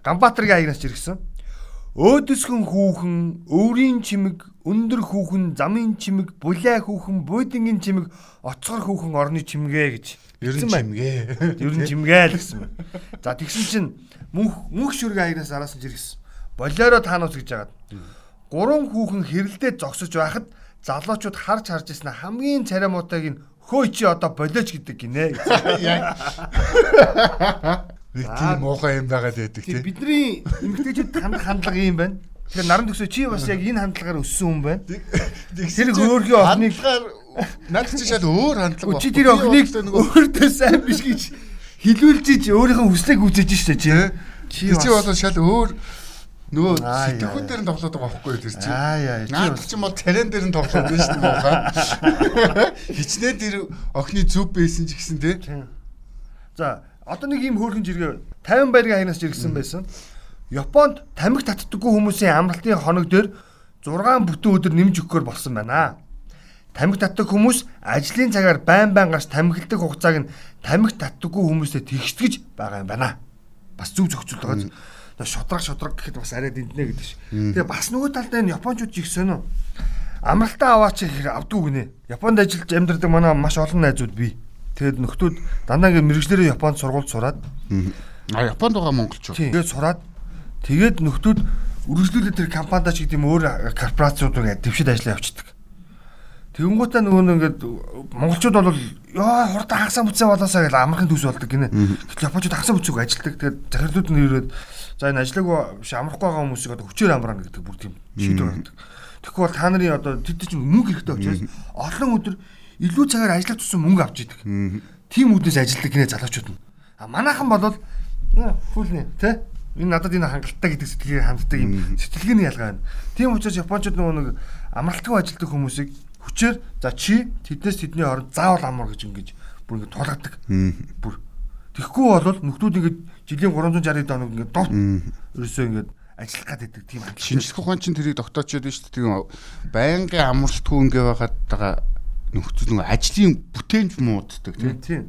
Ганбаатаргийн аягнаас жиргсэн. Өөдөсгөн хүүхэн, өврийн чимэг, өндөр хүүхэн, замын чимэг, булаа хүүхэн, буудангийн чимэг, оцгор хүүхэн орны чимгээ гэж. Ер нь чимгээ. Ер нь чимгээ л гэсэн байна. За тэгсэн чинь мөнх мөнх шүргийн аягнаас араас нь жиргсэн. Болоро таанус гэж яагаад. Гурван хүүхэн хэрэлдээд зогсож байхад залуучууд харж харж ирсэн хамгийн царамуутайг нь хөөе чи одоо болооч гэдэг гинэ. Нэг тийм муухай юм байгаад байдаг тийм. Бидний эмгтээчүүд хандах хандлага юм байна. Тэгэхээр наран төгсөө чи бас яг энэ хандлагаар өссөн хүн байна. Тэр хөөрхий охиныг над чи шал өөр хандлага. Чи тэр охиныг өөртөө сайн биш гэж хилүүлж ич өөрийнхөө хүслийг үзэж штэ чи. Чи чи бол шал өөр нөгөө сэтгхүүн дээр нь тоглоод байгаа байхгүй тэр чинь. Аа яа. Наад чинь бол тарен дээр нь тоглоод байна шүү дээ. Хичнээн тэр охины зүв байсан ч гэсэн тий. За Одоо нэг ийм хөөрхөн жиргээ 50 байргийн хаягнаас жиргсэн байсан. Японд тамхи татдаггүй хүмүүсийн амралтын хоног дээр 6 бүтэн өдөр нэмж өгөхөр болсон байна. Тамхи татдаг хүмүүс ажлын цагаар байн байн гарч тамхилдаг хугацааг нь тамхи татдаггүй хүмүүстэй тэгштгэж байгаа юм байна. Бас зүг зохицуулт байгаа. Тэгээ шудраг шудраг гэхэд бас арай дэнтнэ гэдэг ш. Тэгээ бас нөгөө талдаа энэ японочууд жиг сонио. Амралтаа аваач хэрэг авдгүй гинэ. Японд ажиллаж амьдардаг манай маш олон найзууд бий. Тэгээд нөхдүүд дандаа ингэ мэрэгчлэрээ Японд сургууль сураад а Японд байгаа монголчууд. Тэгээд сураад тэгээд нөхдүүд үргэлжлүүлээд тэр компанида ч гэдэм өөр корпорациуд ингэ дэвшид ажиллаа явчихдаг. Тэгэнгүүтээ нөгөө ингээд монголчууд бол ёо хурдан хагасаа бүтсэн болоосаа гэж амархан төс болдог гинэ. Гэтэл японочууд хагасаа бүтсэйг ажилдаг. Тэгээд захирлууд нь ирээд за энэ ажиллаагүй биш амрахгүй байгаа хүмүүсийг одоо хүчээр амраана гэдэг бүр тийм шийдвэр гаргадаг. Тэгэхгүй бол та нарын одоо тэд чинь мөнгө хэрэгтэй учраас олон өдөр илүү цагаар ажиллаж тусан мөнгө авч идэг. Тим үднээс ажилдаг гинэ залуучууд нь. А манайхан болвол фүлнэ тэ энэ надад энэ хангалттай гэдэг сэтгэлээр ханддаг юм сэтгэлгээний ялгаа байна. Тийм учраас японочууд нөгөө нэг амралтгүй ажилдаг хүмүүсийг хүчээр за чи тэднээс тэдний оронд заавал амар гэж ингэж бүр ингэ тулгадаг. Бүр Тэгэхгүй бол нөхдүүд ингэ жилийн 360 доног ингэ довт ерөөсөө ингэ ажиллах гэдэг тийм хандлага. Шинжлэх ухаан чинь тэрийг тогтоочод байна шүү дээ. Тийм байнгын амралтгүй ингэ байгаад байгаа нөхцөл нөгөө ажлын бүтээнч мууддаг тийм.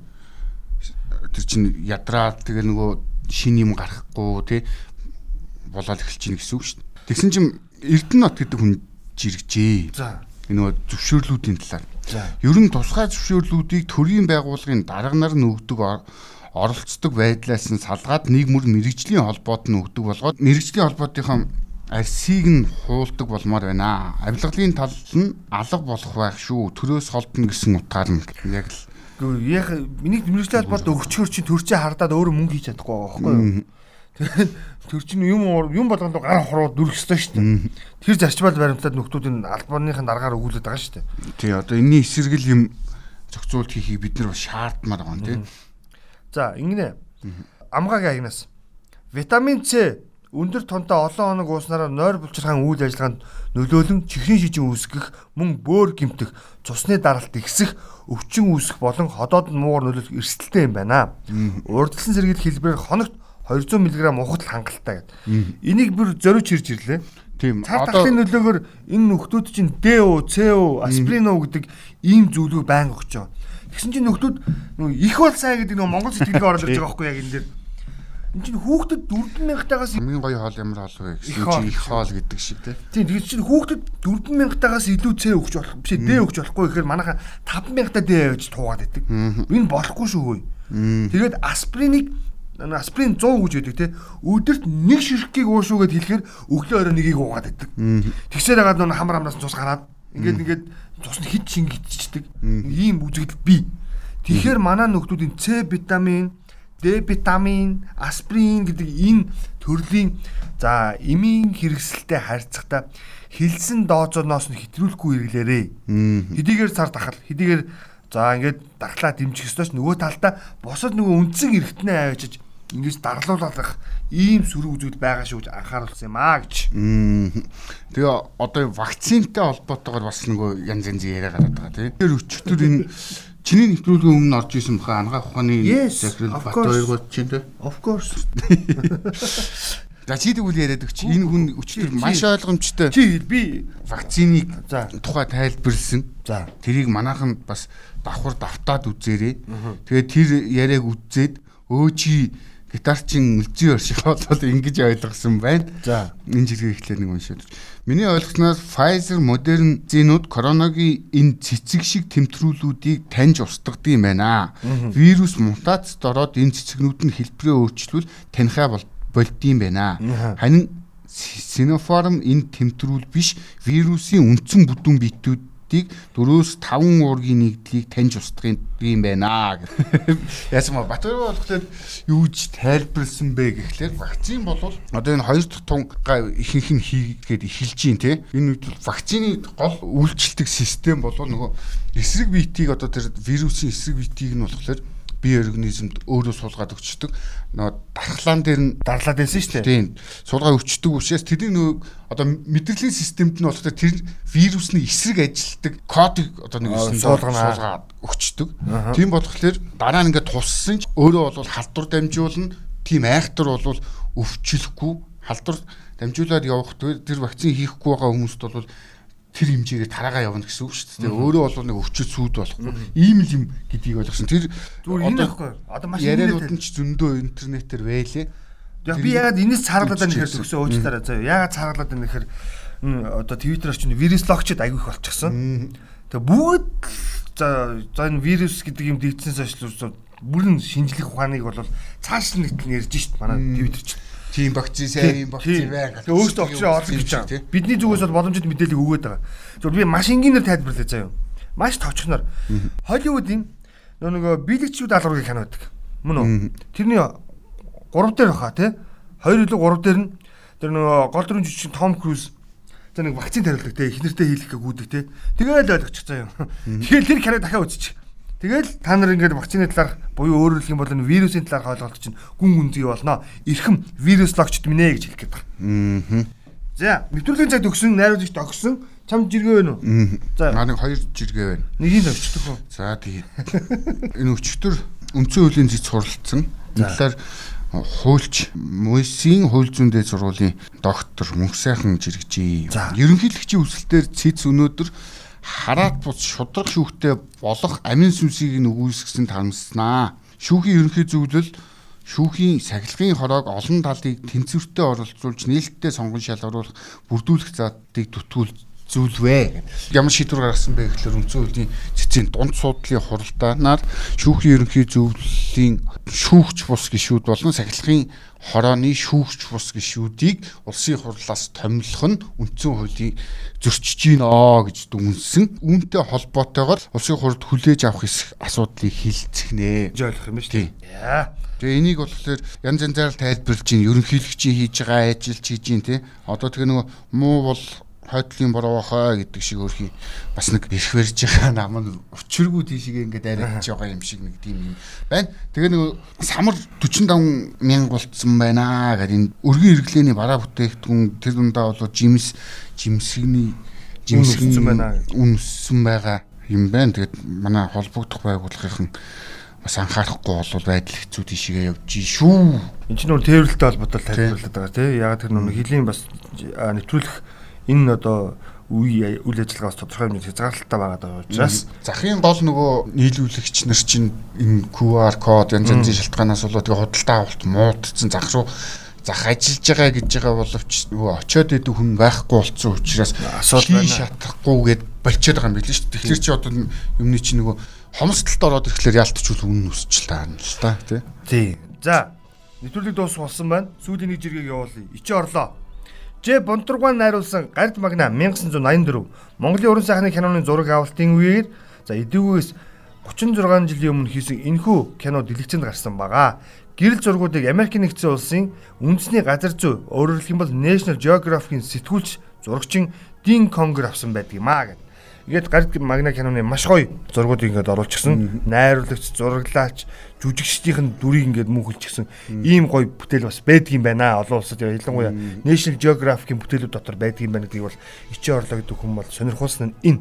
Тэр чинь ядраад тэгээ нөгөө шин юм гарахгүй тий болоод эхэлж чинь гэсэн үг шүү дээ. Тэгсэн чинь Эрдэнэт гэдэг хүн жиргжээ. За. Нөгөө зөвшөөрлүүдийн талаар. Ер нь тусгай зөвшөөрлүүдийг төрийн байгууллагын дарга нар нь өгдөг оролцдог байдлаас нь салгаад нэг мөр мэрэгжлийн холбоод нь өгдөг болгоод мэрэгжлийн холбоотынхаа арсыг нь хуулдаг болмоор байна. Авилгалын тал нь алга болох байх шүү. Төрөөс холдно гэсэн утгаар нь яг л яг миний мэрэгжлийн холбоод өгчхөр чинь төрчөө хардаад өөрөө мөнгө хийж чадахгүй байгаа байхгүй юу? Тэр чинь юм юм болгонд гар хуруу дүрх ёстой шүү дээ. Тэр зарчмал баримтлаад нөхдүүдийн албаныхын дараагаар өгүүлээд байгаа шүү дээ. Тий одоо энэний эсрэгэл юм зохицуулт хийхийг бид нар шаардмаар байгаа юм тий. За ингэнэ. Амгаагийн агнаас витамин С өндөр тонтой олон хоног ууснараа нойр булчирхаан үйл ажиллагаанд нөлөөлөн чихрийн шижин үүсгэх, мөн бөөр гимтэх, цусны даралт ихсэх, өвчин үүсэх болон ходоод нь муугар нөлөөлөх эрсдэлтэй юм байна. Урдсан сэргийлэх хэлбэрээр хоногт 200 мг ухатал хангалттай гэдэг. Энийг бүр зориуч ирж ирлээ. Тийм. Цар тахлын нөлөөгөөр энэ нөхдүүд чинь ДО, ЦО, асприн уу гэдэг ийм зүйлүүд байнга өгч байгаа. Тэгсэн чинь нөхдүүд их бол сайн гэдэг нөгөө Монгол сэтгэлгээ оруулж байгаа байхгүй яг энэ дэр. Энд чинь хүүхдэд 4000 тагаас хамгийн гоё хоол ямар хоол вэ гэсэн чинь их хоол гэдэг шиг тий. Тийм тэгээд чинь хүүхдэд 4000 тагаас илүү С өгч болох биш ээ Д өгч болохгүй гэхээр манайха 5000 та Д гэж туугаад байдаг. Энэ болохгүй шүү хөөе. Тэгээд асприныг асприн 100 гэж өгдөг те өдөрт нэг ширхгийг уушуугээд хэлэхээр өглөө орой нэгийг уугаад байдаг. Тэгсээр хагаад нөө хамар амраас цус гараад ингээд ингээд цус нь хит шингэтчдэг. Ийм үзэгдэл бий. Тэгэхээр манай нөхдүүдийн С витамин, Д витамин, асприн гэдэг энэ төрлийн за эмийн хэрэгсэлтэй харьцахтаа хилсэн дозоноос нь хэтрүүлэхгүй хэрэглээрээ. Хэдийгээр цар тахал, хэдийгээр за ингээд дархлаа дэмжих ёстойч нөгөө талдаа босод нөгөө үндсэн эргэтнээ авчиж ингэж дарлуулах ийм сөрөг үзүүл байгаа шүү гэж анхааруулсан юм аа гэж. Тэгээ одоо вакцинтай холбоотойгоор бас нөгөө янз янз яриа гараад байгаа тийм. Тэр өчтөр энэ чиний нэвтрүүлгийн өмнө орж исэн баха ангаа ухааны захирал бат хоёр гол чинь тийм. Of course. За чи тэгвэл яриад өгч энэ хүн өчтөр маш ойлгомжтой. Чи би вакциныг тухай тайлбарлсан. За тэрийг манайхан бас давхар давтаад үзээрэй. Тэгээ тэр яриаг үзээд өө чи гитарчин үлзий орших болоод ингэж ойлгосон байна. За энэ жилгээ ихлээр нэг уншаад. Миний ойлгосноор Pfizer, Moderna зинүүд короногийн энэ цэцэг шиг тэмтрүүлүүдийг таньж устгадаг юм байна. Вирус мутацид ороод энэ цэцэгнүүд нь хэлбэрээ өөрчлөвл танихаа болдсон байна. Харин Sinopharm энэ тэмтрүүл биш вирусын үндсэн бүдүүн биетүүд бидийг 4-5 уургийн нэгдлийг таньж устгах юм байна гэх. Яасан ба Батбаяр болохоор юу гэж тайлбарлсан бэ гэхлээр вакцин бол одоо энэ хоёр дахь тунгаа ихэнх нь хийгээд эхэлж байна те. Энэ үед вакцины гол үйлчлдэг систем бол нөгөө эсрэг биетийг одоо тэр вирусын эсрэг биетийг нь болохоор бие организмд өөрөө суулгаад өгчдөг. Нөгөө дархлаан дээр нь дарлаад байсан шүү дээ. Тийм. Суулгаа өгчдөг учраас тэрний нөгөө одоо мэдрэлийн системд нь болохоор тэр вирусны эсрэг ажилтдаг кодыг одоо нэг суулгаад өгчдөг. Тийм болохоор дараа нь ингээд туссан ч өөрөө бол халдвар дамжуулна. Тийм айхтар бол өвчлөхгүй халдвар дамжуулаад явах тэр вакцин хийхгүй байгаа хүмүүст бол тэр хэмжээгээр тараагаа явна гэсэн үг шүү дээ. Өөрөө бол нэг өвчөд сүйд болохгүй. Ийм л юм гэдгийг ойлгосон. Тэр байхгүй. Одоо маш ярианууд нь ч зөндөө интернетээр байлээ. Яг би ягаад энэс цааглаад байна гэхээр төгсөө уучлаарай заяа. Ягаад цааглаад байна гэхээр одоо твиттер очны вирус логчд аягүй их болчихсон. Тэгээ бүгд за за энэ вирус гэдэг юм дийдсэнээс хойш бүрэн шинжлэх ухааныг бол цааш нь нэгтэл ярьж шít манай твиттер чинь тийм вакцин сайн юм вакцин байна. Тэгээ өөртөө очроо олох гэж байна. Бидний зүгээс бол боломжит мэдээлэл өгөөд байгаа. Зүгээр би маш энгийнээр тайлбарлая заяа. Маш товчхоноор. Холливуудын нөгөө биелэгчүүд алгуур кино байдаг. Мөн үү? Тэрний 3 дээр баха тий. 2 илүү 3 дээр нь тэр нөгөө гол дүрэн жижиг Том Круз тэр нэг вакцин тариулдаг тий. Их нэртэй хийлэх гэж гүдэг тий. Тэгээл ойлгочих заяа. Тэгэл тэр кино дахиад үзчих. Тэгэл та нар ингээд вакцины талаар буюу өөрөөр хэлэх юм бол энэ вирусын талаар ойлголт чинь гүн гүнзгий болноо. Ирхэм вируслогчд минь гэж хэлэх гээд байна. Аа. За, нэвтрүүлгийн цаг төгсөн, найруулагч тогсон. Чам жиргээ байна уу? За. Наа нэг хоёр жиргээ байна. Нэгийг өчтөх үү? За тэгээд энэ өчтөр үндсэн хуулийн зэц суралцсан. Тэгэхээр хуульч Мөсийн хууль зүйн дэд сургуулийн доктор мөнх сайхан жиргэжээ. Ерөнхийлөгчийн үсэлтээр цэц өнөөдөр хараат бус шудраг шүүхтэй болох амин сүнсийг нүгүйсгсэн тарамснаа. Шүүхийн ерөнхий зөвлөл шүүхийн сахилгын хороог олон талыг тэнцвэртэй оролцуулж нээлттэй сонгон шалгаруулах бүрдүүлэх заатыг төтгүүл зүйл вэ? Ямар шийдвэр гаргасан бэ гэхэлэр үндсэн хуулийн цэцгийн дунд суудлын хуралдаанаар шүүхийн ерөнхий зөвлөлийн шүүгч бус гишүүд болон сахилгын хорооны шүүгч бус гишүүдийг улсын хурлаас томилох нь үндсэн хуулийн зөрчиж гинэ гэж дүнсэн. Үүнтэй холбоотойгоор улсын хурлд хүлээж авах асуудлыг хилцэгнэ. Жойлох юм ба шүү дээ. Тэгээ энийг болохоор янз янзаар тайлбарлаж чинь ерөнхийлөгчийн хийж байгаа ажил хийж чинь тий. Одоо тэгээ нөгөө муу бол хойдлын бороо гэдэг шиг өөрхий бас нэг ирэх барьж байгаа нам нь өчргүү тийшээ ингээд арайж байгаа юм шиг нэг тийм юм байна. Тэгээ нэг самар 45 мянга болцсон байна гэдэг энэ өргөн хэрэглээний бараа бүтээгдэхүүн тэр дундаа бол жимс жимсгний жимсгэн байна. Үнссэн байгаа юм байна. Тэгээд манай холбогдох байгууллагын бас анхаарахгүй бол байдал хэцүү тийшээ явж шүү. Энд чинь нөр тээвэрлэлтэй холбоотой тайлбарлаад байгаа тийм. Яг тэр нөр хилийн бас нэвтрүүлэх энэ одоо үе үйл ажиллагаа бас тодорхой хэмжээнд хязгаарлалттай байгаа учраас захын гол нөгөө нийлүүлэгч нар чинь энэ QR код янз янзын шалтгаанаас болоод тэгээ худалдаа авалт муудсан зах руу зах ажиллаж байгаа гэж байгаа боловч нөгөө очиод идэв хүн байхгүй болцсон учраас асуудал байна. шатахгүйгээд болчиход байгаа юм билээ шүү дээ. Тэгэхээр чи одоо юмны чи нөгөө хомсдолд ороод ирэхлээр ялтчул үнэн өсч таа л та тий. За нэвтрүүлэг дуусах болсон байна. Сүүлийн нэг жиргэг явуулъя. Ичи орлоо. Ж Бонтургаан найруулсан Гард Магна 1984 Монголын уран сайхны киноны зураг авалтын үеэр за эдгүүгээс 36 жилийн өмнө хийсэн энэхүү кино дэлгэцэнд гарсан байгаа. Гэрэл зургуудыг Америк нэгдсэн улсын үндэсний газар зүй өөрөөр бол National Geographic-ийн сэтгүүлч зурагчин Дин Конгер авсан байдаг юм аа гэдэг. Ингээд гард магна киноны маш гоё зургуудыг ингээд оруулчихсан. Найруулагч, зураглаач, жүжигчдийн дүрийг ингээд мөнхөлчихсэн. Ийм гоё бүтээл бас байдаг юм байна. Олон улсад ялангуяа National Geographic-ийн бүтээлүүд дотор байдаг юм байна гэдгийг бол ичээ орлоо гэдэг хүн бол сонирхуулсан нь энэ.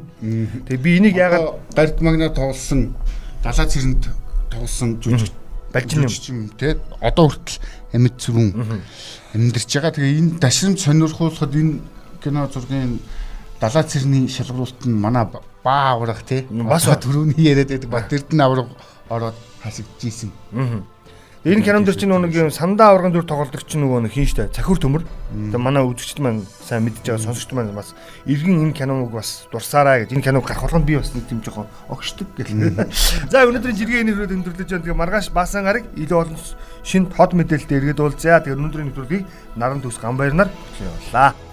Тэгээ би энийг яагаад гард магна тоглосон далаа цэрэнд тоглосон жүжиг балжин юм те одоо хүртэл амьд зүрүүн амьдарч байгаа. Тэгээ энэ дашрамж сонирхуулахад энэ кино зургийн далаа цэрний шалгаруулалт нь манай баа аврах тий бас түрүүний яриад байдаг бат эрдэнэ аврах ороод хасагдчихсэн. Энэ кинонд чинь нэг юм сандаа аврагын дүр тоглолдог чинь нөгөө нэг хин штэ цахиур төмөр. Тэгээ манай үзэгчд маань сайн мэдж байгаа сонсогчд маань бас иргэн энэ киног бас дурсаараа гэж энэ киног гарах болгонд би бас нэг тийм жоохон огшдог гэх. За өнөөдрийн жиргээ энэ хүрээд өндөрлөж байна. Тэгээ маргааш баасан гараг илүү олон шинэ хот мэдээлэлтэй иргэд уулзъя. Тэгээ өнөөдрийн нэвтрүүлгийг наран төс гамбайрнаар явууллаа.